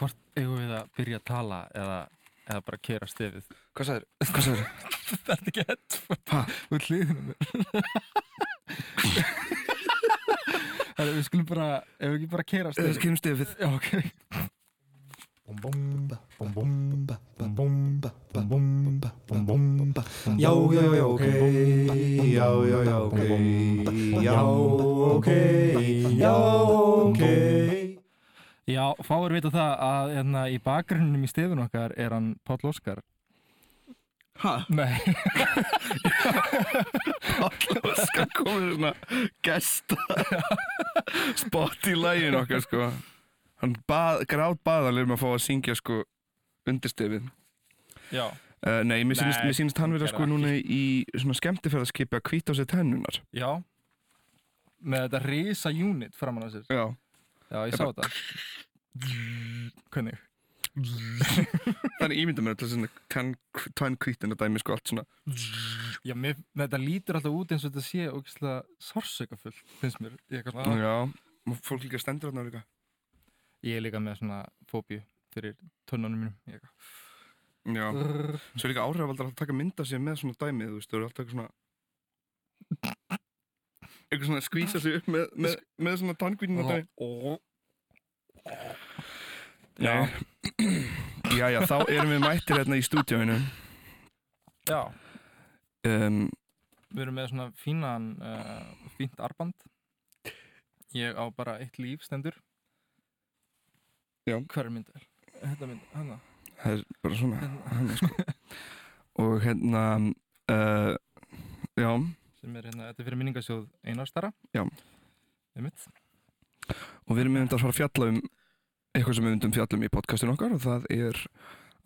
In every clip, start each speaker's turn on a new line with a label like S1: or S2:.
S1: hvort eigum við að byrja að tala eða, eða bara kera stefið?
S2: Hvað sagður? Hvað sagður?
S1: Þetta er ekki headphone
S2: Ha?
S1: Við hlýðum mér. Það er við skulum bara ef við ekki bara kera
S2: Við
S1: stefið?
S2: Kynum stefið.
S1: Já, ok.
S3: Já, já, já, ok. Já, já, já, ok. Já, ok. Já, ok
S1: Já, fáir vita það að hérna, í bakgrunnum í stefun okkar er hann Páll Óskar.
S2: Hæ?
S1: Nei.
S2: Óskar komið svona gesta. Spott í lægin okkar sko. Hann bað, grátt baðalir með að fá að syngja sko undir stefið
S1: Já.
S2: Uh, Nei, mér sýnist, hann vera
S1: gerði
S2: sko núna í svona skemmtifæðarskipi að hvita á sér tennunar
S1: Já. Með þetta risa unit framan á sér.
S2: Já
S1: Já, ég sá þetta Hvernig?
S2: Þannig ímynda mér alltaf svona tenn hvítin að dæmi sko allt svona
S1: Já, mér, þetta lítur alltaf út eins og þetta sé ógislega sársökafull, finnst mér.
S2: Já, og fólk líka stendur þarna líka
S1: ég er líka með svona fóbíu fyrir tönnunum mínum. Ég eitthvað-
S2: Já, svo er líka áhrifaldar að taka mynda sér með svona dæmi, þú veist, þú eru alltaf eitthvað svona eitthvað svona að skvísa sig upp með, með, með svona tannkvítin að dæmi
S1: Já.
S2: Já, þá erum við mættir hérna í stúdíóinu
S1: Já,
S2: um,
S1: við erum með svona fínan, uh, fínt arband. Ég á bara eitt líf stendur.
S2: Já.
S1: Hver er myndið? Þetta mynd, hana.
S2: Það er bara svona
S1: Hérna.
S2: hana, sko. Og hérna uh, Já,
S1: Sem er hérna, þetta er fyrir minningasjóð Einarstara.
S2: Já.
S1: Einmitt.
S2: Og við erum myndið að fara að fjalla um eitthvað sem við myndum fjalla um í podcastinu okkar og það er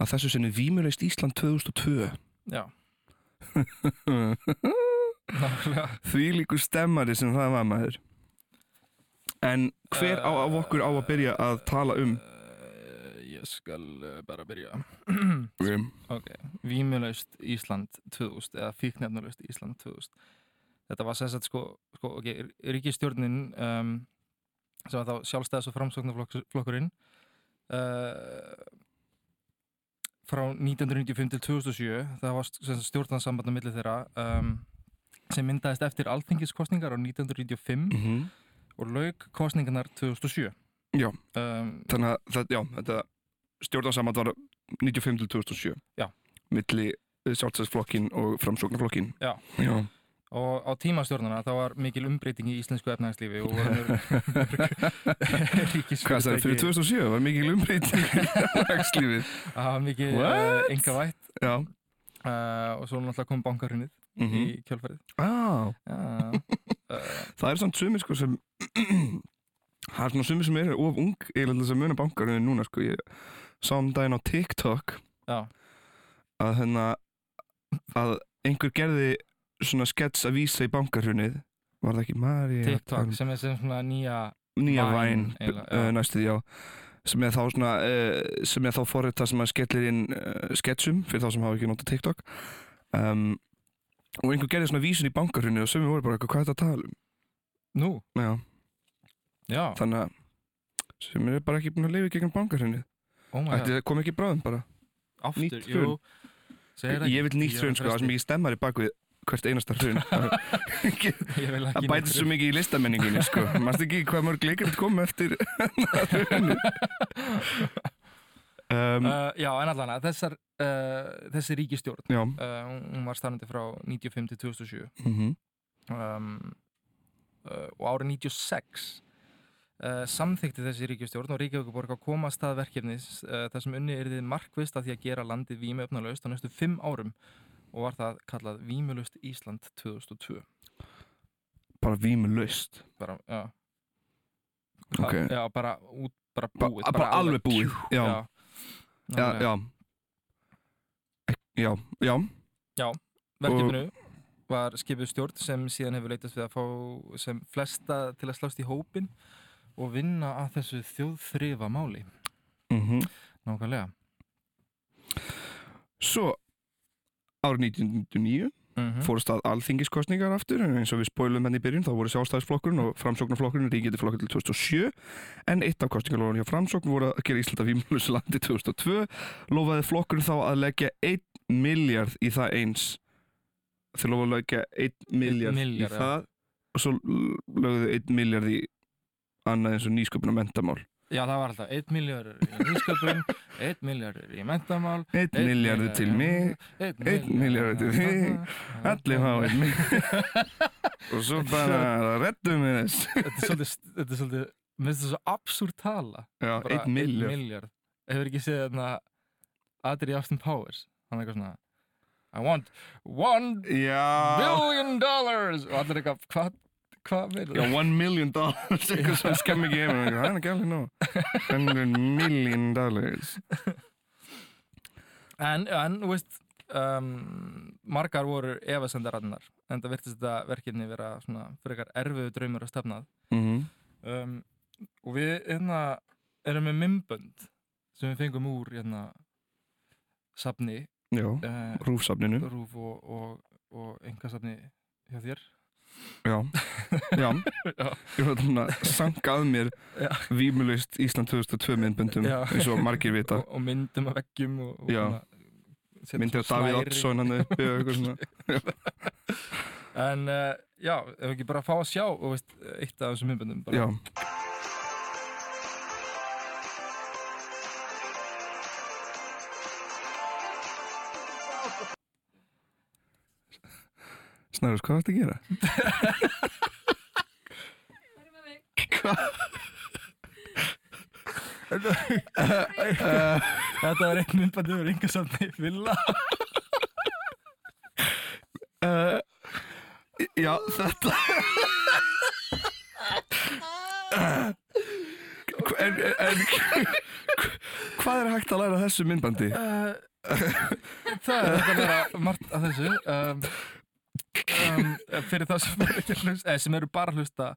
S2: að þessu sinni Vímuleist Ísland 2002
S1: Já.
S2: Því líkur stemmari sem það var maður. En hver á af okkur á að byrja að tala um?
S1: Uh, ég skal uh, bara byrja.
S2: um,
S1: Ok, Vímulaust Ísland 2000 eða Fíknefnulaust Ísland 2000 Þetta var sérstætt sko, sko ok, ríkistjórnin um, sem var þá sjálfstæðis og framsóknarflokkurinn uh, frá 1995 til 2007 það var stjórnansamband á milli þeirra um, sem myndaðist eftir alþingiskostningar á 1995
S2: mm
S1: og lauk kostningarnar 2007
S2: Já.
S1: um,
S2: þannig að það, já, þetta stjórnarsamand var 95 til 2007
S1: Já.
S2: milli sjálfstæðsflokkin og framsóknarflokkin
S1: Já.
S2: já.
S1: Og á tímastjórnana þá var mikil umbreyting í íslensku efnægslífi og ríkisfyrirtæki
S2: hvað það er fyrir 2007 var mikil umbreyting í efnahagslífið.
S1: Það var uh, enga vætt
S2: já.
S1: Uh, og svo náttúrulega kom bankarhunnið
S2: mm
S1: í kjölfarið.
S2: ah.
S1: Uh,
S2: það er samt sumir sko sem það er svona sumir sem eru of ung til þess að muna bankaröðin núna sko. Ég sá um daginn á TikTok
S1: já,
S2: að hérna að einhver gerði svona skets að vísa í bankarhunnið var það ekki Mari
S1: TikTok sem er sem svona nýja
S2: nýja væn uh, næstu því já. sem er þá svona uh, sem er þá forrið það sem að skellir inn uh, sketsum fyrir þá sem hafa ekki notað TikTok. Um, og einhver gerði svona vísun í bankarhunnið og við voru bara eitthvað hvað er þetta að tala um?
S1: Nú,
S2: já,
S1: já,
S2: þannig að sem er bara ekki búin að lifa í gegnum bankarhunnið
S1: oh
S2: það kom ekki bráðum bara.
S1: Aftur, jú.
S2: Ég vil nýtt hrun sko, það sem ekki stemmar í bakvið hvert einasta hrun. Það bætir svo mikið í listamenninginni sko. Mannst ekki hvað mörg leikar kom eftir hrunið um,
S1: uh, Já, en allan þessar uh, þessi ríkistjórn uh, hún- var starfandi frá 95 til 2007
S2: mhm.
S1: Um, uh, og árið 96 uh, samþykti þessi ríkjastjórn og Ríkjavíkuborg að koma að stað verkefnis uh, þar sem unni er þið markvist að því að gera landið vímöfnalaust á næstu fimm árum og var það kallað Vímulaust Ísland 2002
S2: bara vímulaust
S1: bara, já
S2: Ok.
S1: já, bara út, bara
S2: Ba-
S1: búið
S2: bara alveg búið,
S1: tjú,
S2: já.
S1: já,
S2: já,
S1: nákvæmlega.
S2: já já, já,
S1: Verkefnu var skipuð stjórn sem síðan hefur leitast við að fá sem flesta til að slást í hópin og vinna að þessu þjóðþrifa máli.
S2: mhm
S1: Nákvæmlega.
S2: svo árið 1999
S1: Mhm.
S2: fórust að alþingiskostningar aftur en eins og við spóilum henni í byrjun þá voru sjálfstæðisflokkurinn og framsóknarflokkurinn ríkiti flokkur til 2007 en eitt af kostningalóðan hjá framsókn voru að gera Íslanda vímlösa landi 2002 lofaði flokkurinn þá að leggja 1 miljard í það eins þeir lofaði að leggja 1 miljard í
S1: milljarð, já.
S2: það og svo lögðu 1 miljard í annað eins og nýsköpun og mentamál
S1: Já, það var alltaf 1 miljardur í nýsköpun, 1 miljardur í mentamál,
S2: 1 miljardur til mig
S1: 1
S2: einn milljarður til þig, allir fá 1 miljard og svo bara reddum við þess
S1: Þetta er svolítið, er mér finnst þetta svo absúrt tala.
S2: Já,
S1: Bara
S2: 1 miljard.
S1: Hefur ekki séð þarna Adri Austin Powers, hann er eitthvað svona I want one billion dollars. Og allir eitthvað, hvað, hvað meður
S2: já, 1 million dollars. Eitthvað sem skemmi ekki yfir það er ekki alveg nú 100 million dollars.
S1: En, en, þú veist, um, margar voru efasendarannar, en það virtist þetta verkefni vera svona frekar erfiðu draumur að stefnað.
S2: mm
S1: Um, og við hérna erum með mymbönd sem við fengum úr hérna safni,
S2: Já,
S1: uh,
S2: rúfsafninu.
S1: rúf og, og, og engasafni hjá þér.
S2: Já, já. Ég var svona sankað mér
S1: Já.
S2: Vímulist Ísland 2002 myndböndum eins og margir vita
S1: Og, og myndum af veggjum og, og
S2: Myndir af Davíð. Oddsson hann uppi og eitthvað svona
S1: En uh, já, ef ekki bara fá að sjá og veist, eitt af þessum myndböndum bara.
S2: Já Snærus, hvað varst að gera?
S1: Þetta var einn myndbandi yfir engasafni Villa
S2: Uh, já, þetta en, en, Hvað er hægt að læra þessu myndbandi?
S1: uh, Það er þetta að vera margt af þessu um, Fyrir þá sem, eru að hlusta, eða, sem eru bara að hlusta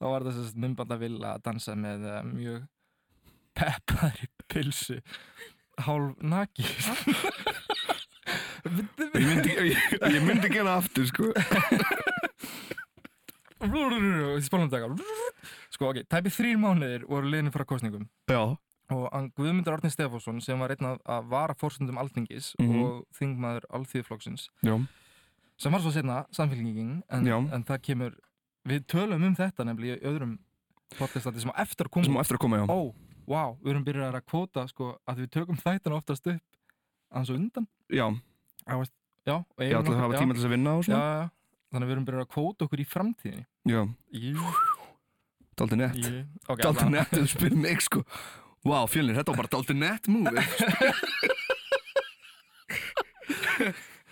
S1: þá var þetta þessi myndband að að dansa með uh, mjög peppaðri pilsu hálf naki
S2: Ég myndi, ég, ég myndi gera það aftur sko.
S1: Spólum taka. Sko ok, tæpi þrýr mánuðir voru liðinu frá kostningum
S2: Já.
S1: Og Guðmundur Árni Stefánsson sem var einn af, af vara fórsöndum Alþingis
S2: Mhm.
S1: og þingmaður Alþýðuflokksins
S2: Já
S1: sem var svo setna samfélkingin en,
S2: Já.
S1: en það kemur við tölum um þetta nefnilega í öðrum podcastandi sem á eftir að koma
S2: Sem á eftir að koma, já.
S1: Ó, wow, við erum byrjað að kvóta sko, að við tökum þættina oftast upp aðeins og undan.
S2: Já,
S1: veist, já, og eigum
S2: ætla að hafa
S1: já,
S2: tíma til þess að vinna og
S1: já,
S2: svona.
S1: Já, já. þannig að við erum byrjað að kvóta okkur í framtíðinni.
S2: Já,
S1: Jú,
S2: daldi nett.
S1: Jú, ok,
S2: Daldi
S1: allavega.
S2: nett, þú spyrir mig sko. Wow, fjölnir, þetta var bara daldi nett múi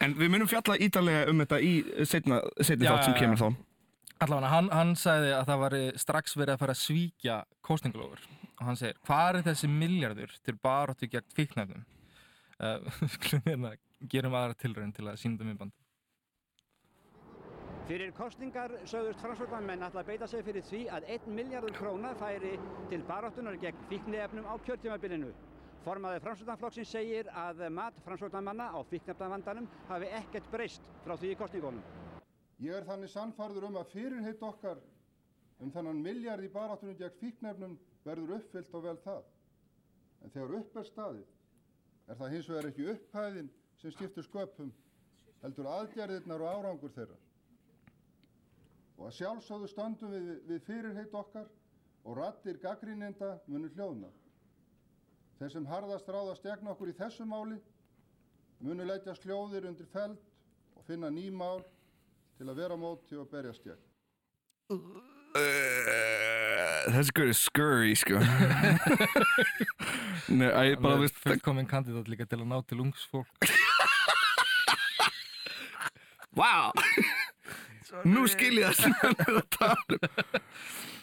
S2: En við munum fjalla ítalega um þetta í setna, setna
S1: Já,
S2: þátt sem kemur þá
S1: Allavega, hann, hann sagði að það var strax verið að fara að svíkja kostningalofur og hann segir, hvað er þessi miljardur til baróttu gegn fíknefnum? Uh, skulum hérna, gerum aðra tilraun til að sínda minnband.
S4: Fyrir kostningar sögðust framsvöldamenn ætla að beita sig fyrir því að 1 miljardur króna færi til baráttunar gegn fíknefnum á kjörtímabilinu. Formaður framsvöldanflokksins segir að mat framsvöldamanna á fíknefnavandanum hafi ekkert breyst frá því í kostningunum.
S5: Ég er þannig sannfærður um að fyrirheit okkar um þennan miljard í baráttunum gegn fíknefnum verður uppfyllt og vel það. En þegar upp er staðið er það hins vegar ekki upphæðin sem skiptir sköpum, heldur aðgerðirnar og árangur þeirra. Og að sjálfsögðu stöndum við við fyrirheit okkar og rattir gaggrínenda munu hljóðna. Þeir sem harðast ráðast gegn okkur í þessu máli munu leggjast hljóðir undir feld og finna ný mál til að vera móti og berjast gegn.
S2: Uh, Þessi gaur er scurry sko Nei, æ, bara
S1: Hann er
S2: veist
S1: fullkominn kandidat líka til að ná til ungs fólk.
S2: Vá Nú skil ég það sem hann er að tala um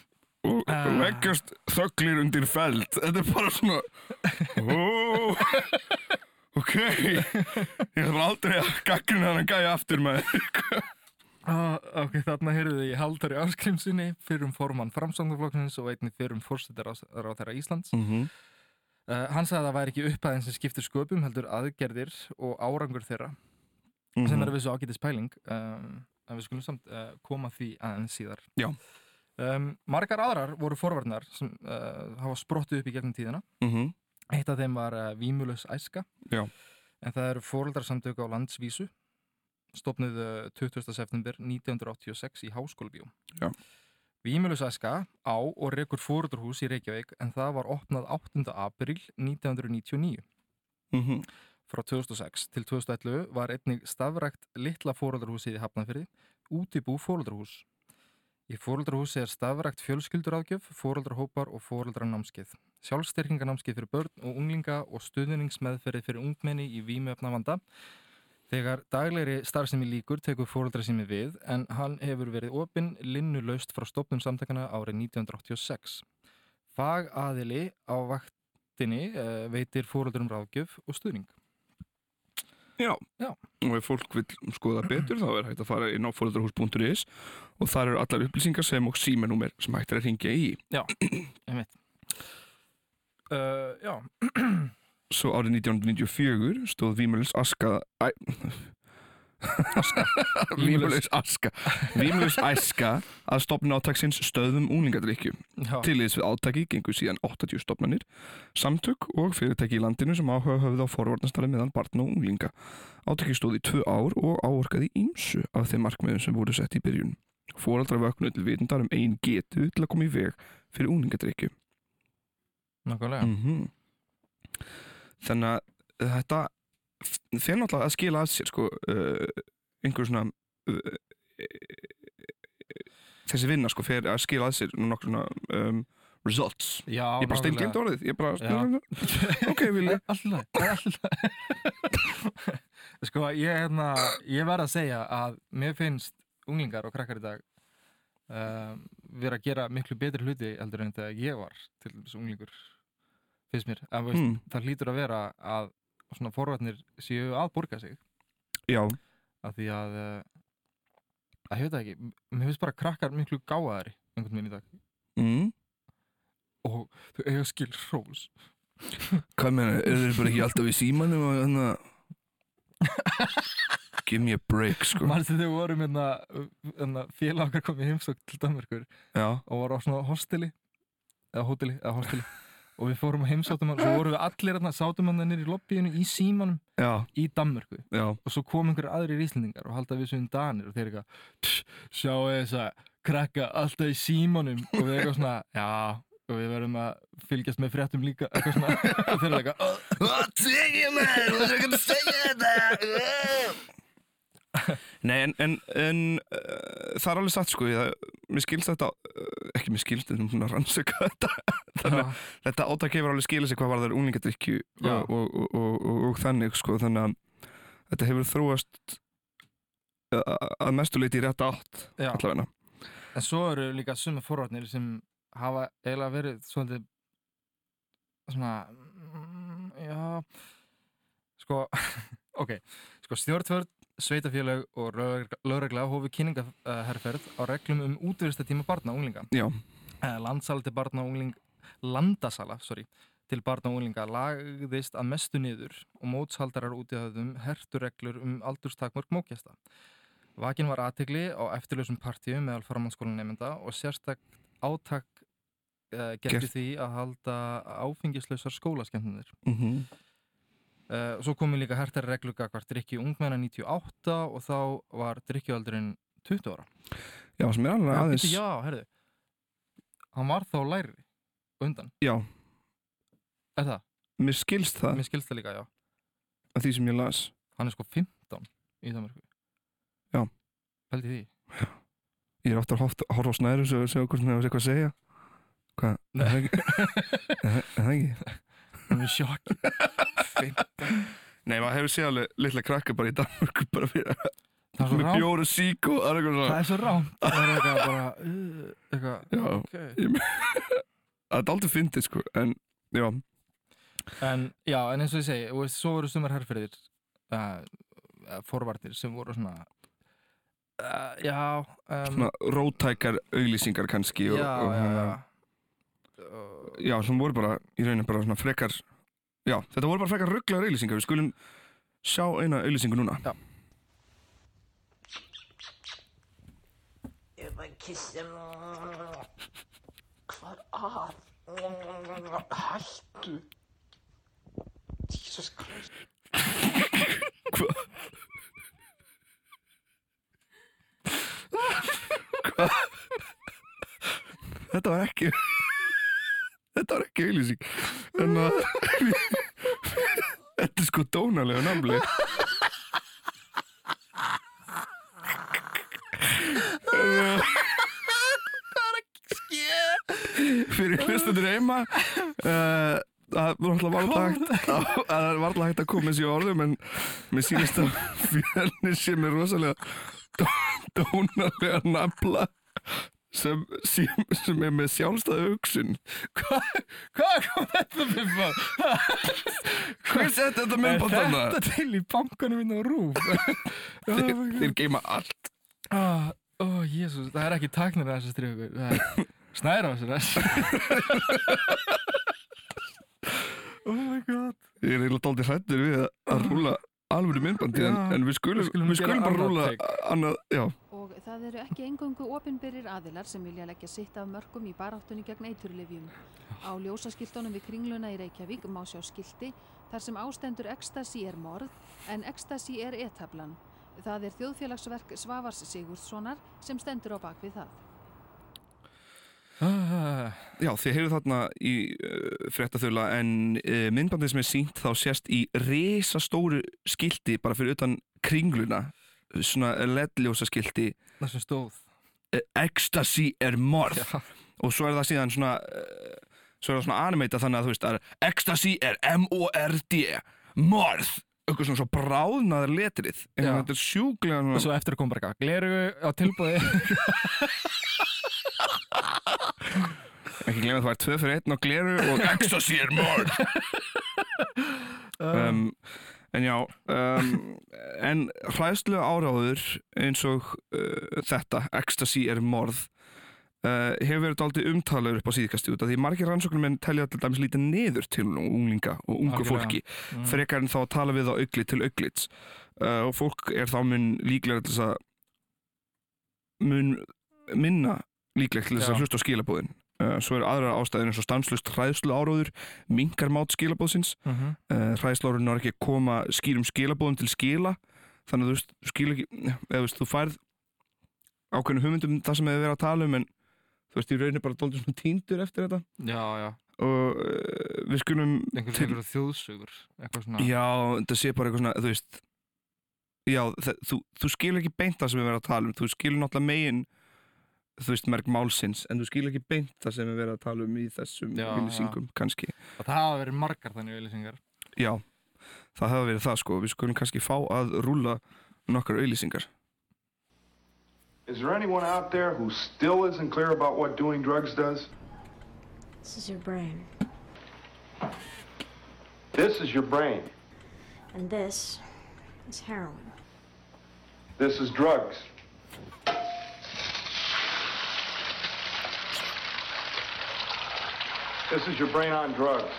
S2: leggjast þögglir undir feld Þetta er bara svona Ó, Ok Ég þarf aldrei að gaggrina hann að gæja aftur með
S1: Ah, ok, þarna heyrðu í Haldari Áskrimsinni, fyrrum formann framsangaflokksins og einnig fyrrum fórsetar á þeirra Íslands.
S2: mm -hmm.
S1: Uh, hann sagði að það væri ekki upphæðin sem skiptir sköpum heldur aðgerðir og árangur þeirra sem
S2: Mhm.
S1: er að vissu ágætis pæling um, en við skulum samt uh, koma því aðeins síðar
S2: Já.
S1: Um, margar aðrar voru forvarnar sem uh, hafa sprottu upp í gegnum tíðina
S2: Mhm.
S1: eitt af þeim var uh, Vímulus æska
S2: Já.
S1: en það eru foreldrarsamtök á landsvísu stopnuð uh, 20. september 1986 í Háskólabíó
S2: Já.
S1: Vímulus æska á og rekur foreldrarhús í Reykjavík en það var opnað 8. april 1999
S2: Mhm.
S1: frá 2006 til 2011 var einnig stafrækt litla fóröldarhúsið í Hafnarfyrði, útibú fóröldarhús. Í fóröldarhúsi er stafrækt fjölskylduráðgjöf, fóröldarhópar og fóröldarnámskeið. Sjálfstyrkingarnámskeið fyrir börn og unglinga og stuðningsmeðferði fyrir ungmenni í vímöfna vanda. Þegar daglegri starfsemi líkur tekur fóröldarsými við en hann hefur verið opinn linnulaust frá stopnum samtakana árið 1986. Fagaðili á vaktinni uh, veitir fóröldurum ráðgjöf og stuðning.
S2: Já.
S1: Já.
S2: Og ef fólk vil skoða betur þá er hægt að fara inn á fóröldarhús.is og þar eru allar upplýsingar sem og símanúmer sem hægt er að ringja í.
S1: Einmitt. Uh, já,
S2: Svo árið 1994 stóð Vímulus Aska Æ, Vímulus Aska Vímulus Æska að stopna átaksins stöðum úlingadrykju.
S1: já.
S2: Tilliðs við átaki gengur síðan 80 stopnarnir, samtök og fyrirtæki í landinu sem áhuga höfðu á forvarnastarfi meðan barna og unglinga. Átaki stóð í tvö ár og áorkaði ímsu af þeim markmiðum sem voru sett í byrjun. Fóraldra vöknu til vitundar um einn getu til að koma í veg fyrir úlingadrykju.
S1: Nákvæmlega.
S2: Mm Þannig að þetta fer náttúrulega að skila að sér sko, uh, einhver svona uh, þessi vinna sko fer að skila að sér nokkur svona um, results
S1: Já,
S2: ég bara steingleimt orðið ég bara,
S1: Já.
S2: ok, vilja
S1: Alltaf, sko, ég, hérna, ég verð að segja að mér finnst unglingar og krakkar í dag um, vera að gera miklu betri hluti heldur en þegar ég var til þessu unglingur finnst mér. En, veist,
S2: Hmm.
S1: Það hlýtur að vera að svona forvarnir séu að borga sig.
S2: Já,
S1: af því að uh, að hefur það ekki, mér finnst bara krakkar miklu gáðari einhvern veginn í dag.
S2: Mm.
S1: og þau eiga skil hrós.
S2: Hvað meina, eru þeir bara ekki alltaf í símanum og þannig að give me a break sko.
S1: Manstu þegar við vorum hérna, hérna félag okkar komið heimsók til Danmörkur
S2: já,
S1: og voru á svona hosteli eða hóteli, eða hosteli og við fórum að heimsóttum hann og svo vorum við allir hérna, sátum hann nýr í lobbyinu í símanum
S2: já,
S1: í Danmörku
S2: já
S1: og svo kom einhverju aðrir íslendingar og halda við sem danir og þeir eitthvað "Tss, sjáu þess að krakka alltaf í símanum og við eitthvað svona já og við verðum að fylgjast með fréttum líka eitthvað svona og þeir eitthvað "Oh,
S2: What segir maður? Hvað er að segja þetta? Nei, en, en, en uh, það er alveg satt sko, ég, mér skilst þetta, uh, ekki mér skilst þetta, svona rannsöka þetta, þannig að þetta átak hefur alveg skilið sig hvað var það úlingadrykju
S1: Já.
S2: og, og, og, og, þannig sko, þannig að þetta hefur þróast uh, að mestu leiti í rétt átt, allavegna.
S1: en svo eru líka suma forvarnir sem hafa eiginlega verið svolítið svona mm, já sko, ok sko stjórnvörð, sveitafélag og lögregla hófu kynningaherferð á reglum um útvistatíma barna og unglinga
S2: Já,
S1: Eh, landsala til barna og ungling landasala, sorry, til barna og unglinga lagðist að mestu niður og mótshaldarar út í höfðum hertu reglur um aldurstakmörk mókjasta. Vakin var aðtegli á eftirlausum partíum meðal framhanskólan nefnda og sérstak átak uh, Gert. því að halda áfengislausar skólaskemnir.
S2: mm
S1: Uh, svo komu líka hertari reglur gagvart drikki ungmenna 98 og þá var drikkjualdurinn 20 ára.
S2: já, sem er alveg
S1: Já,
S2: aðeins,
S1: bíddu, já, herðu. Hann var þá læri undan.
S2: já,
S1: Er það?
S2: mér skilst það
S1: Mér skilst það líka, já.
S2: að því sem ég las.
S1: Hann er sko 15 í Danmarku.
S2: Já.
S1: Pældi því.
S2: Ég er ofta að horfa- á snæru og segja hvort það er eitthvað að segja. Hvað? Er það? Er ekki?
S1: Hann er sjokk. 15.
S2: Nei, maður hefur séð alveg litla krakka bara í Danmörku bara fyrir að
S1: Það er svo rámt.
S2: bjór og sík og alveg eitthvað
S1: Það
S2: svona.
S1: er svo rámt. Það er eitthvað bara, uh, eitthvað,
S2: Já,
S1: ok.
S2: það er aldrei fyndið sko, en já,
S1: En, já, en eins og ég segi, og veist, svo voru sumar herrferðir, uh, uh, forvartir sem voru svona, uh, já, um,
S2: svona rótækar auglýsingar kannski og,
S1: já,
S2: og,
S1: já,
S2: hérna,
S1: já
S2: já, sem voru bara í rauninni bara svona frekar já, þetta voru bara frekar rugglaður auðlýsingar við skulum sjá eina auðlýsingu núna
S1: já.
S6: Ég er bara að kissa Hvað að? Hættu Jesus Christ Hvað? Hvað?
S2: Þetta var ekki Þetta var ekki auðlýsing En að Þetta er sko dónalega namli Fyrir heima uh, Það var alltaf varla hægt að- Það er varla hægt að koma þessi orðum En mér sýnist að fjörnir sé mér rosalega dó- Dónalega nafla sem, sem, sem er með sjálfstæðu hugsun
S1: Hvað hva kom þetta Bibba?
S2: Hver sett þetta
S1: Er
S2: myndband þarna?
S1: þetta til í bankanum minn á rúf?
S2: Þeir, þeir geima allt
S1: Ó, ó, jésús, það er ekki taknir að þessu stryku Það er snæra á þessu Oh my god
S2: Ég er eiginlega dálítið hrættur við að, rúla alvöru myndbandi en, en við skulum,
S1: við skulum
S2: við skulum bara rúla annað, já,
S7: Og það eru ekki engungu opinberir aðilar sem vilja leggja sitt af mörgum í baráttunni gegn eiturlifjum. Á ljósaskiltunum við kringluna í Reykjavík má sjá skilti þar sem ástendur ekstasi er morð en ekstasi er etablan. Það er þjóðfélagsverk Svavars Sigurðssonar sem stendur á bakvið það.
S1: Ah,
S2: já þið heyrðu þarna í uh, fréttaþula en uh, myndbandið sem er sínt þá sést í risastóru skilti bara fyrir utan kringluna svona ledljósa skilti
S1: Það sem stóð.
S2: Ecstasy er morð.
S1: Já.
S2: og svo er það síðan svona uh, svo er það svona animata þannig að þú veist að Ecstasy er M-O-R-D morð. Eitthvað svona svo bráðnaður letrið. En þetta er sjúklega
S1: Og svo eftir að koma bara eitthvað Gleru á tilbúði
S2: ekki glemja það var tvö fyrir einn og gleru og Ecstasy er morð. Um, en já um, en hræðslu áráður eins og uh, þetta Ecstasy er morð uh, hefur verið dálítið umtalaður upp á síðkasti út af því margir rannsóknum en telja til dæmis lítið niður til unglinga og ungu
S1: Algjörlega.
S2: fólki
S1: Mm.
S2: frekar en þá að tala við á auglit til auglits uh, og fólk er þá mun líklega til þess að mun minna líklegt til þess að hlusta á skilabóðin svo eru aðrar ástæður eins og stanslust hræðslu áróður minkar mát skilabóðsins
S1: Mhm.
S2: uh, hræðslu áróðurinn er ekki að koma skýrum skilabóðum til skila. Þannig að þú skil ekki eða þú þú færð ákveðinu hugmyndum um það sem hefur verið að tala um en þú veist, í rauninni bara dóldur svona tíndur eftir þetta.
S1: Já, já.
S2: Og uh, við skulum
S1: Einhvers
S2: Til-
S1: einhverju þjóðsugur Eitthvað svona.
S2: Já, þetta sé bara eitthvað svona, þú veist Já, þe- þú, þú skilur ekki beint það sem við verðum að tala um. Þú skilur náttúrulega megin þú veist, merk málsins en þú skilur ekki beint það sem við verðum að tala um í þessum viljusingum, kannski
S1: Og það hafa verið margar þannig auðlýsingar
S2: Já, það hefur verið það sko Við skulum kannski fá að rúlla nokkar auðlýsingar
S8: Is there anyone out there who still isn't clear about what doing drugs does?
S9: This is your brain.
S8: This is your brain.
S9: And this is heroin.
S8: This is drugs. This is your brain on drugs.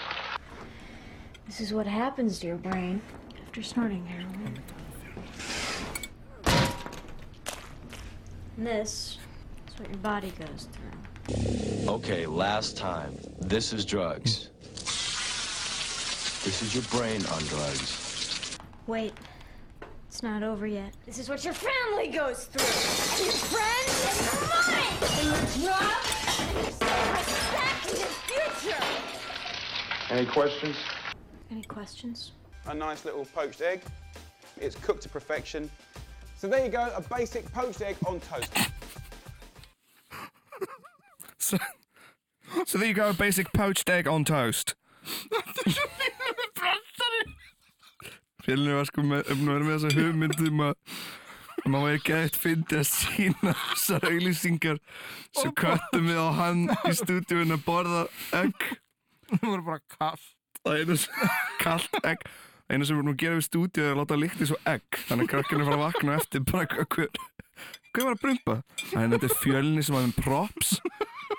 S9: This is what happens to your brain after snorting heroin. And this is what your body goes through.
S10: Okay, last time. This is drugs. This is your brain on drugs.
S9: Wait, it's not over yet. This is what your family goes through. And your friends and mine. And your job.
S8: Any questions?
S9: Any questions?
S11: a nice little poached egg. It's cooked to perfection. So there you go, a basic poached egg on toast.
S2: So, so there you go, a basic poached egg on toast Fjölnir var sko með, um að vera með þessa hugmyndum að að maður væri gætt fyndi að sína þessar auglýsingar svo köttum við á hann í stúdíun að borða egg
S1: Það voru bara kall
S2: það einu sem kallt egg. Einu sem við erum að gera við stúdíu er að láta líkti svo egg þannig að krakkinu fara að vakna eftir bara hvað hver, hver var að brumpa? Þannig að þetta er fjölni sem var með props.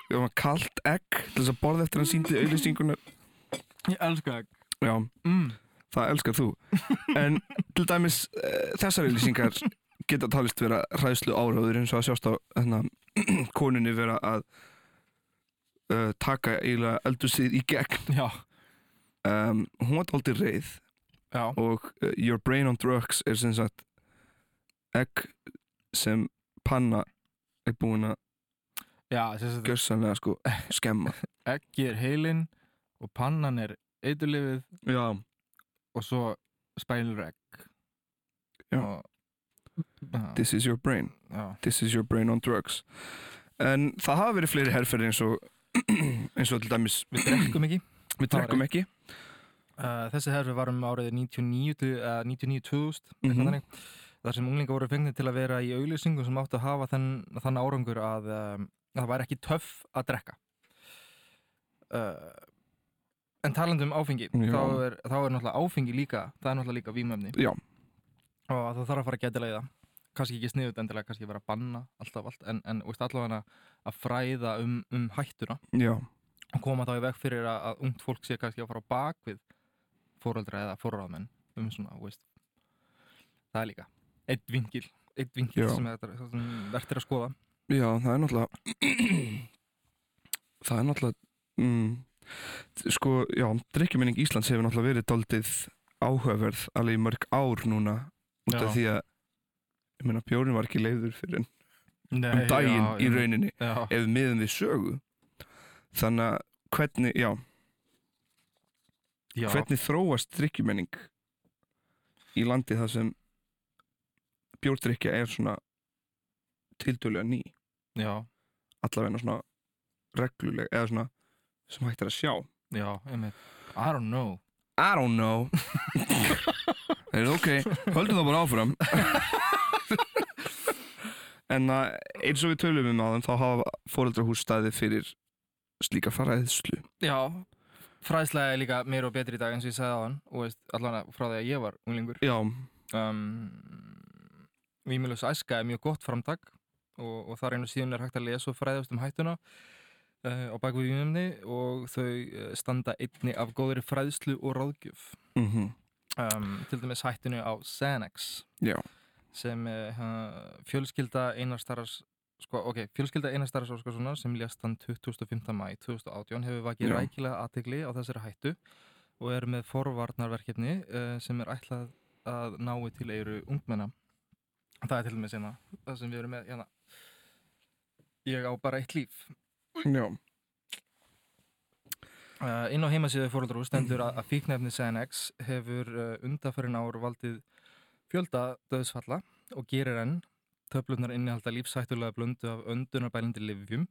S2: Við varum að kallt egg til þess að borða eftir hann síndi auðlýsinguna
S1: Ég elska það
S2: já,
S1: mm.
S2: það elskar þú. En til dæmis uh, þessar auðlýsingar geta talist vera hræðslu áráður eins og að sjást á hérna, konunni vera að uh, taka eiginlega eldursið í gegn. Um, hún var dálítið reið
S1: já,
S2: og uh, Your Brain on Drugs er sem sagt egg sem panna er búin að gjörsanlega sko skemma.
S1: Ekki er heilin og pannan er eiturlifið og svo spælur egg. Og,
S2: this is your brain.
S1: Já,
S2: This is your brain on drugs. En það hafa verið fleiri herferðir eins og eins og til dæmis
S1: við drekkum ekki.
S2: Við drekkum ekki.
S1: Uh, þessi herfi var um árið 99 til, uh, 99-2000 mm. -hmm. þar sem unglingar voru fengnir til að vera í auglýsingum sem áttu að hafa þann, þann árangur að, um, að það væri ekki töff að drekka. Uh, en talandi um áfengi þá er, þá er náttúrulega áfengi líka það er náttúrulega líka vímöfni
S2: Já,
S1: og það þarf að fara að geta leiða kannski ekki sniðut endilega, kannski vera að banna alltaf allt, en, en veist, allavega að fræða um, um hættuna.
S2: Já,
S1: og koma þá í veg fyrir að, að ungt fólk sé kannski að fara á bak við fóröldra eða fórráðmenn um svona, veist. Það er líka eitt vingil, eitt vingil sem, verður að skoða.
S2: Já, það er náttúrulega það er náttúrulega mm, sko, já, drikkjumenning Íslands hefur náttúrulega verið daldið áhugaverð alveg í mörg ár núna út af því að ég meina bjórin var ekki leiður fyrir en
S1: Nei,
S2: um daginn
S1: já,
S2: í rauninni
S1: já,
S2: ef miðum við sögu. Þannig að hvernig, já, hvernig þróast drikkjumenning í landi þar sem bjórdrykja er svona tildulega ný?
S1: Já,
S2: allavega svona regluleg eða svona sem hægt er að sjá.
S1: Já, einmitt. I don't know.
S2: I don't know. Það er ok, höldum það bara áfram En að eins og við tölum um áðan þá hafa fóreldrahús staðið fyrir slíka faraðislu
S1: Já, fræðslega er líka meira og betri í dag eins og ég sagði á hann og allan frá því að ég var unglingur.
S2: Já,
S1: um, Vímilus æska er mjög gott framtak og, og þar einu síðan er hægt að lesa og fræðast um hættuna uh, á bakvið vímumni og þau uh, standa einni af góðri fræðslu og ráðgjöf.
S2: Mm
S1: um, til dæmis hættunu á Xanax.
S2: Já,
S1: sem uh, fjölskylda einarstaras sko, ok, fjölskylda einarstaras Óskarssonar sem lést hann 25. mæ 2018 hefur vakið rækilega aðtegli á þessari hættu og er með forvarnarverkefni uh, sem er ætlað að nái til eiru ungmenna. Það er til dæmis hérna það sem við erum með hérna ég á bara eitt líf. Uh, inn á heimasíðu fóröldrú stendur að, að fíknefni Xanax hefur undanfærin ár valdið fjölda döðsfalla og gerir enn töflunar innihalda lífsættulega blöndu af öndunarbælindi livjum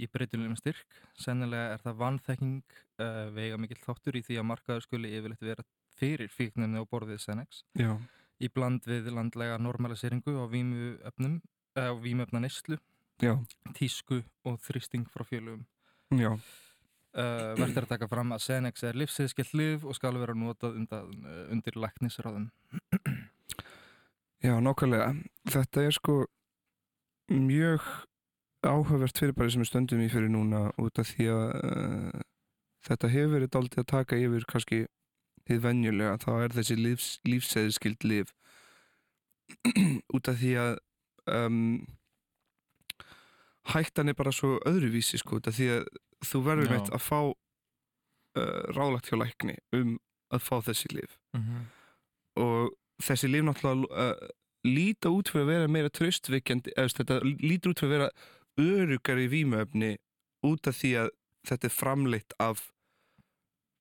S1: í breytulegum styrk. Sennilega er það vanþekking uh, veiga mikill þáttur í því að markaður skuli yfirleitt vera fyrir fíknefni á borðið Xanax
S2: já,
S1: í bland við landlega normaliseringu á vímuefnum, uh, vímuefna neyslu, tísku og þrýsting frá fjölugum.
S2: já,
S1: Uh, verður að taka fram að Xenex er lífsiðskilt lif og skal vera notað undan, undir læknisráðum.
S2: Já, nákvæmlega. Þetta er sko mjög áhugavert fyrirbæri sem við stöndum í fyrir núna út af því að uh, þetta hefur verið dálítið að taka yfir kannski þið venjulega, þá er þessi lífs, lífsæðiskild lif út af því að um, hættan er bara svo öðruvísi sko, út af því að þú verður meitt að fá uh, ráðlagt hjá lækni um að fá þessi lif
S1: Mm -hmm.
S2: og þessi lif náttúrulega uh, líta út fyrir að vera meira veist, þetta lítur út fyrir að vera örugari vímuefni út af því að þetta er framleitt af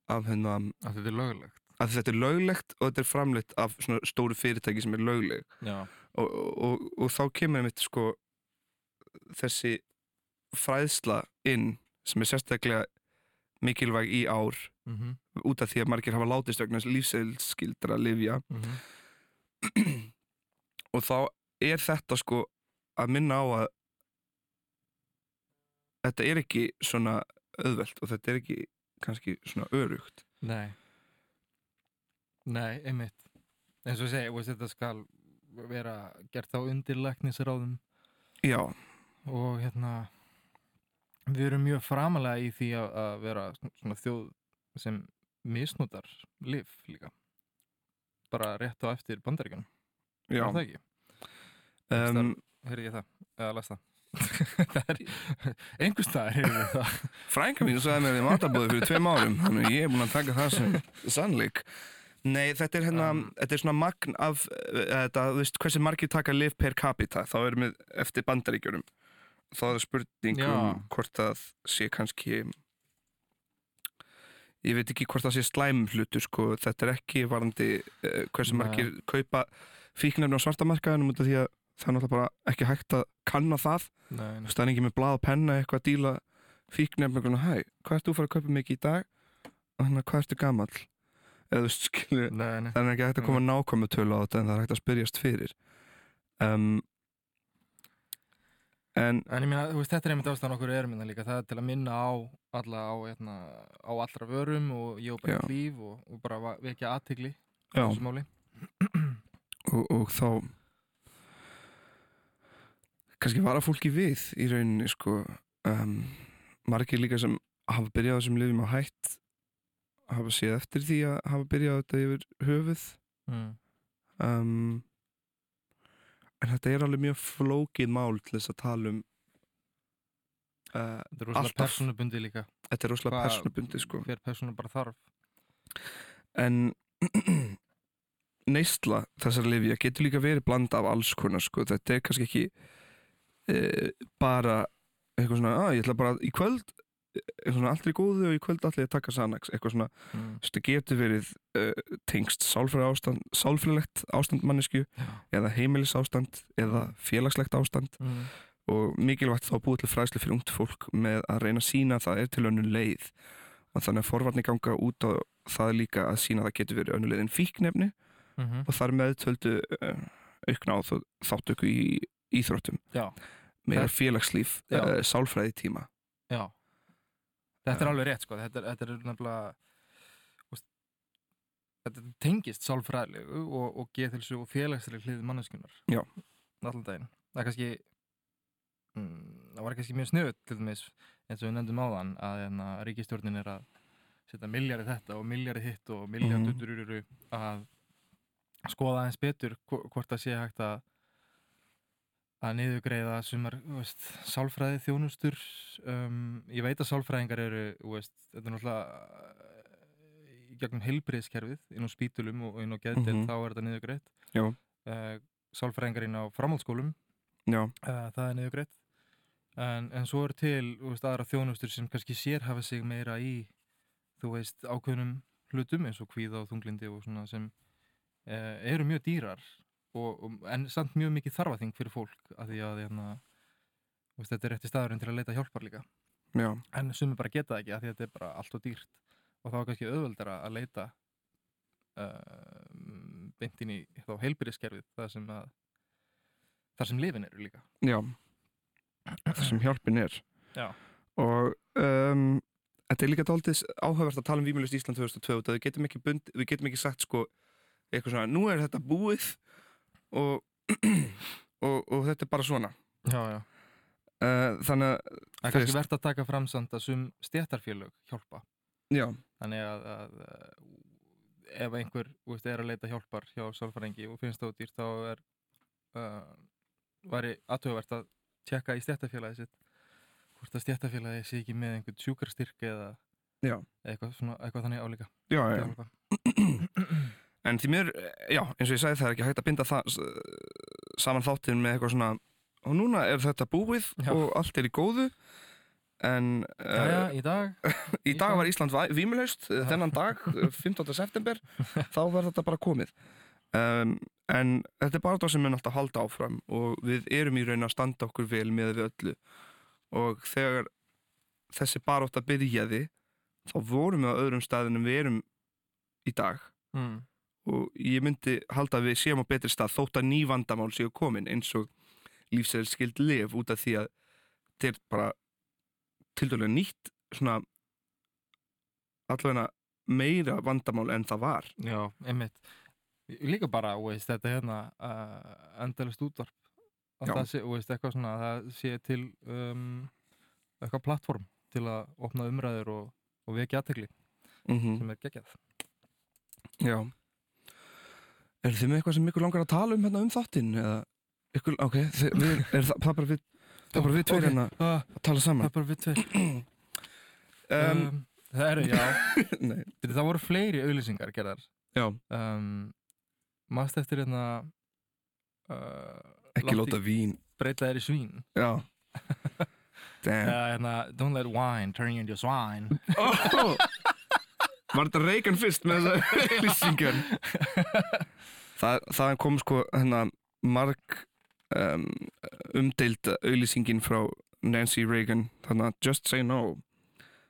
S2: af hérna
S1: Að þetta er lögulegt.
S2: að þetta er löglegt og þetta er framleitt af svona stóru fyrirtæki sem er lögleg og, og, og, og þá kemur einmitt sko þessi fræðsla inn sem er sérstaklega mikilvæg í ár
S1: Mm -hmm.
S2: út af því að margir hafa látist vegna lífseilskildra livja
S1: Mm -hmm.
S2: og þá er þetta sko að minna á að þetta er ekki svona auðvelt og þetta er ekki kannski svona örugt
S1: Nei. Nei, einmitt. eins og veist, þetta skal vera gert á undir læknisráðum
S2: Já,
S1: og hérna við erum mjög framalega í því að, vera svona þjóð sem misnotar lif líka bara rétt á eftir bandaríkjunum
S2: já.
S1: er það ekki?
S2: um,
S1: Heyrði ég það, eða las það. Það er, einhvers staðar heyrði ég það.
S2: Frænka mín sagði mér í matabóði fyrir tveim árum Þannig ég er búinn að taka það sem sannleik. Nei, þetta er hérna, þetta er svona magn af, uh, þetta, þú veist, hversu margir taka liv per capita, þá erum við eftir bandaríkjurum. Þá er það spurning um hvort það sé kannski, ég veit ekki hvort það sé slæm hlutur, sko, þetta er ekki varandi uh, hversu
S1: Nei.
S2: margir kaupa fíknefni á svartamarkaðinum út af því að það er náttúrulega bara ekki hægt að kanna það.
S1: Nei, nei.
S2: það er ekki með blað og penna eitthvað að díla fíknefni eitthvað, hæ, hvað ert þú að fara að kaupa mikið í dag? Og hérna, hvað ertu gamall? Eða þú skilur,
S1: Nei, nei.
S2: það er ekki hægt að koma nákvæmu tölu á þetta en það er hægt að spyrjast fyrir. Um, en,
S1: En ég meina, þú veist, þetta er einmitt ástæðan okkur erum hérna líka, það er til að minna á alla á, hérna, á allra vörum og ég og bara
S2: Já.
S1: líf og, og bara vekja aðtigli
S2: Já.
S1: þessu máli.
S2: og, og þá kannski vara fólki við í rauninni, sko, um, margir líka sem hafa byrjað á þessum lifum á hætt hafa séð eftir því að hafa byrjað á þetta yfir höfuð
S1: Mm.
S2: um, en þetta er alveg mjög flókið mál til þess að tala um uh,
S1: Þetta er rosalega persónubundi líka.
S2: þetta er rosalega persónubundi sko
S1: Hver persónu bara þarf.
S2: en neysla þessar lifja getur líka verið blanda af alls konar sko, þetta er kannski ekki e, bara eitthvað svona, að ég ætla bara í kvöld svona í góðu og í kvöld allir taka Xanax, eitthvað svona
S1: Mm.
S2: þetta getur verið uh, tengst sálfræði ástand, sálfræðilegt ástand mannesku eða heimilis ástand eða félagslegt ástand.
S1: Mm.
S2: og mikilvægt þá búið til fræðslu fyrir ungt fólk með að reyna að sína að það er til önnur leið. Og þannig að forvarnir ganga út á það líka að sína að það getur verið önnur leið en fíknefni
S1: Mhm.
S2: og þar með töldu uh, aukna á þáttöku í íþróttum. Meira
S1: Það-
S2: félagslíf, uh, sálfræði tíma
S1: Já. Þetta er alveg rétt, sko. Þetta er, þetta er nefnilega, þetta tengist sálfræðilegu og, og geðhilsu og félagslega hlið manneskunar.
S2: Já.
S1: Allan daginn. Það er kannski, mm, það var kannski mjög snuð til dæmis, eins og við nefndum áðan, að hérna, ríkistjórnin er að setja miljari þetta og miljari hitt og miljari
S2: Mhm.
S1: tuttururu að skoða aðeins betur hvo- hvort það sé hægt að að niðurgreiða sumar veist, sálfræði þjónustur um, ég veit að sálfræðingar eru veist, þetta er náttúrulega í gegnum heilbriðskerfið inn á spítulum og inn á geðdelt
S2: Mhm.
S1: þá er þetta niðurgreitt.
S2: Já.
S1: uh, sálfræðingar inn á framhaldsskólum uh, það er niðurgreitt. En, en svo er til veist, aðra þjónustur sem kannski sérhafa sig meira í þú veist, ákveðnum hlutum eins og kvíða og þunglindi og svona sem uh, eru mjög dýrar og, og, en samt mjög mikið þarfaþing fyrir fólk af því að hérna, veist, þetta er rétti staðurinn til að leita hjálpar líka
S2: Já.
S1: en sumir bara geta það ekki að þetta er bara allt og dýrt og þá er kannski auðveldara að leita uh, beint inn í þá heilbyrðiskerfið það sem að þar sem lifin eru líka
S2: Já, það sem hjálpin er
S1: Já.
S2: og um, þetta er líka dálítið áhugavert að tala um Vímjölust Ísland 2002 og við getum ekki, bund, við getum ekki sagt sko eitthvað svona, nú er þetta búið og, og, og þetta er bara svona
S1: Já, já.
S2: uh, þannig að
S1: Það er kannski verðt að taka fram samt að sum stjættarfélög hjálpa
S2: Já.
S1: þannig að, að uh, ef einhver veist, er að leita hjálpar hjá sálfræðingi og finnst það dýrt þá er uh, væri aðtöfuvert að tjekka í stjættarfélagi sitt hvort að stjættarfélagi sé ekki með einhvern sjúkarstyrk eða eitthvað, svona, eitthvað þannig álíka
S2: Já, já. En því mér, já, eins og ég sagði það er ekki hægt að binda það saman þáttinn með eitthvað svona og núna er þetta búið
S1: Já.
S2: og allt er í góðu en
S1: Jæja, í dag
S2: í dag var Ísland vímulaust þennan dag, 15. september þá var þetta bara komið um, en þetta er bara það sem mun alltaf halda áfram og við erum í raun að standa okkur vel með við öllu og þegar þessi barótt að byrjaði þá vorum við á öðrum staðinum við erum í dag
S1: Mm.
S2: Og ég myndi halda að við séum á betri stað þótt að ný vandamál séu komin eins og lífsæðilskild lif út af því að þetta er bara til dælulega nýtt svona allavega meira vandamál en það var.
S1: Já, einmitt. Líka bara, veist, þetta hérna uh, endalist útvarp. Að
S2: Já.
S1: það sé, veist, eitthvað svona að það sé til um, eitthvað plattform til að opna umræður og, og vekja aðtegli
S2: Mhm.
S1: sem er geggjað.
S2: Já Er þið með eitthvað sem ykkur langar að tala um hérna um þáttinn eða ykkur, ok, þið, við, er það, það er bara við það er bara við tveir
S1: Ok,
S2: hérna
S1: ah,
S2: að tala
S1: Það
S2: saman
S1: er bara við tveir.
S2: Um,
S1: um, Það eru, já. Bíddu, Það voru fleiri auðlýsingar gerðar.
S2: Já,
S1: um, Mást eftir hérna uh,
S2: ekki láta vín.
S1: Breyta þér í svín?
S2: Já. Damn.
S1: Hérna Don't let wine turn you into swine.
S2: Oh, Var þetta Reagan fyrst með þessa auðlýsingar? það, það kom sko hérna marg um, umdeild auðlýsingin frá Nancy Reagan þannig að Just Say No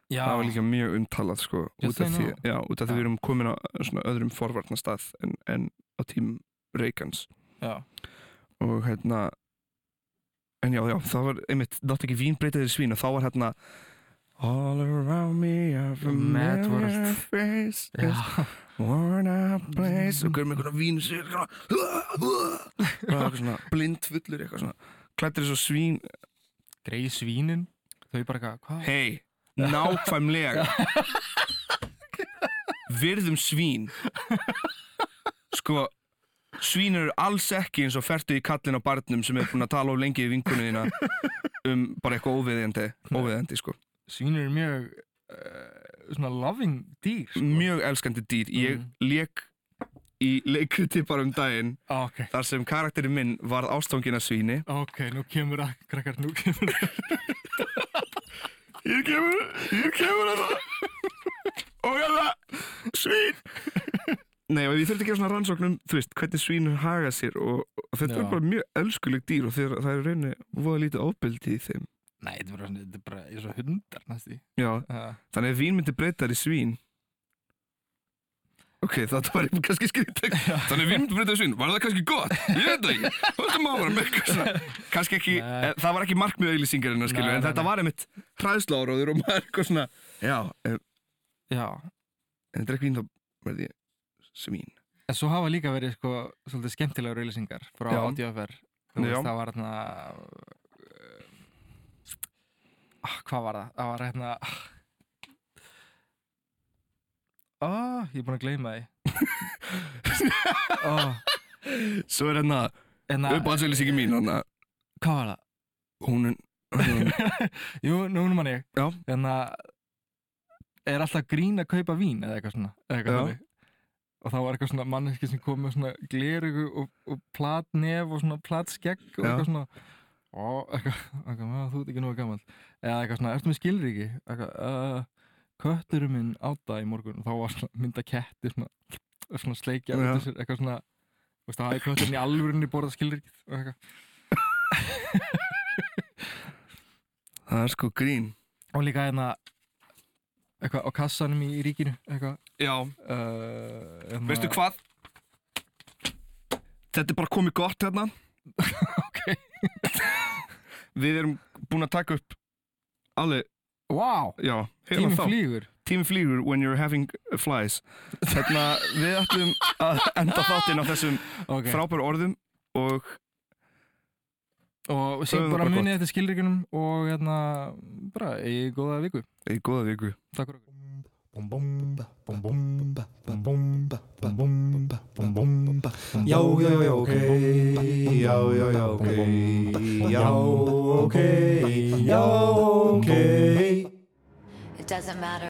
S1: Já,
S2: það var líka mjög umtalað sko
S1: Just
S2: út af
S1: Say
S2: því,
S1: No.
S2: já, út af því
S1: Já.
S2: við erum komin á svona öðrum forvarnastað en, en á tím Reagans
S1: já,
S2: og hérna en já, já, það var einmitt dátt ekki vín breytið í svín og þá var hérna All around me a
S1: Mad
S2: familiar
S1: World.
S2: face.
S1: Já.
S2: is worn out place. Og hverjum einhverja vín sér og eitthvað svona blindfullur eitthvað svona. Klættir þessu svín.
S1: Greið svínin? Þau bara eitthvað, hvað?
S2: hei, nákvæmlega. Virðum svín. Sko svín eru alls ekki eins og fertu í kallin á barnum sem er búin að tala of lengi í vinkunni þína um bara eitthvað óviðendi óviðendi sko
S1: Svín eru mjög uh, svona loving dýr sko.
S2: mjög elskandi dýr. Ég
S1: Mm.
S2: lék í leikriti bara um daginn
S1: Ah, Ok,
S2: þar sem karakterinn minn varð ástofngin að svíni.
S1: Ok, nú kemur að krakkar, nú kemur að.
S2: Ég kemur, ég kemur að það. Og hérna, svín. Nei, og ég þurfti að gera svona rannsóknum Þú veist, hvernig svín haga sér Og, og þetta
S1: Já.
S2: er bara mjög elskuleg dýr Og þeir, það er rauninni voða lítið ábyldi í þeim
S1: Nei, þetta er bara, eins og hundar næstu
S2: Já,
S1: uh,
S2: þannig að vín myndi breyta þær í svín. Ok, þetta var eitthvað kannski skrítið. Þannig að vín myndi breyta þær í svín. Var það kannski gott? Ég veit það ekki. Þetta má vera með eitthvað svona Kannski ekki, eh, það var ekki markmið auðlýsingarinn skilur,
S1: Nei,
S2: En þetta var einmitt hræðsláróður Og maður eitthvað svona Já, en,
S1: Já,
S2: en þetta er ekki vín þá verði ég svín.
S1: En svo hafa líka verið sko svolítið skemmtilega rauðlýsingar frá. ADFR Þú veist, það var hérna ah, Hvað var það? Það var hérna Ah, ég er búin að gleyma því. Oh,
S2: Svo er hérna
S1: hérna,
S2: uppáhaldsauðlýsingin mín Þannig að
S1: Hvað var það?
S2: hún er
S1: Jú, nú man ég.
S2: Já,
S1: Hérna Er alltaf grín að kaupa vín eða eitthvað svona eða eitthvað þannig. Og þá var eitthvað svona manneski sem kom með svona glerugu og, og platnef og svona platskegg og eitthvað svona Ó, eitthvað, eitthvað, "Má, þú ert ekki nógu gammal eða eitthvað svona, ertu með skilríki? Eitthvað, uh, kötturinn minn átta í morgun. Og þá var svona mynda ketti svona, svona sleikja af sér, eitthvað svona veist, það kötturinn í alvörinni borðað skilríkið og eitthvað.
S2: Það er sko grín.
S1: Og líka hérna eitthvað á kassanum í, í ríkinu eitthvað.
S2: Já,
S1: uh,
S2: veistu hvað? Þetta er bara komið gott hérna Við erum búin að taka upp alveg,
S1: wow,
S2: já, hérna
S1: tíminn
S2: þá.
S1: flýgur.
S2: Tími flýgur when you're having flies. Hérna, við ætlum að enda þáttinn á þessum
S1: okay.
S2: frábæru orðum og
S1: og
S2: Höfum bara
S1: munið eftir skilríkunum og hérna bara í góða viku.
S2: Í góða viku.
S1: Takk fyrir okkur
S3: Já, já, já, ok Já, já, já, ok Já, ok Já, ok
S12: It doesn't matter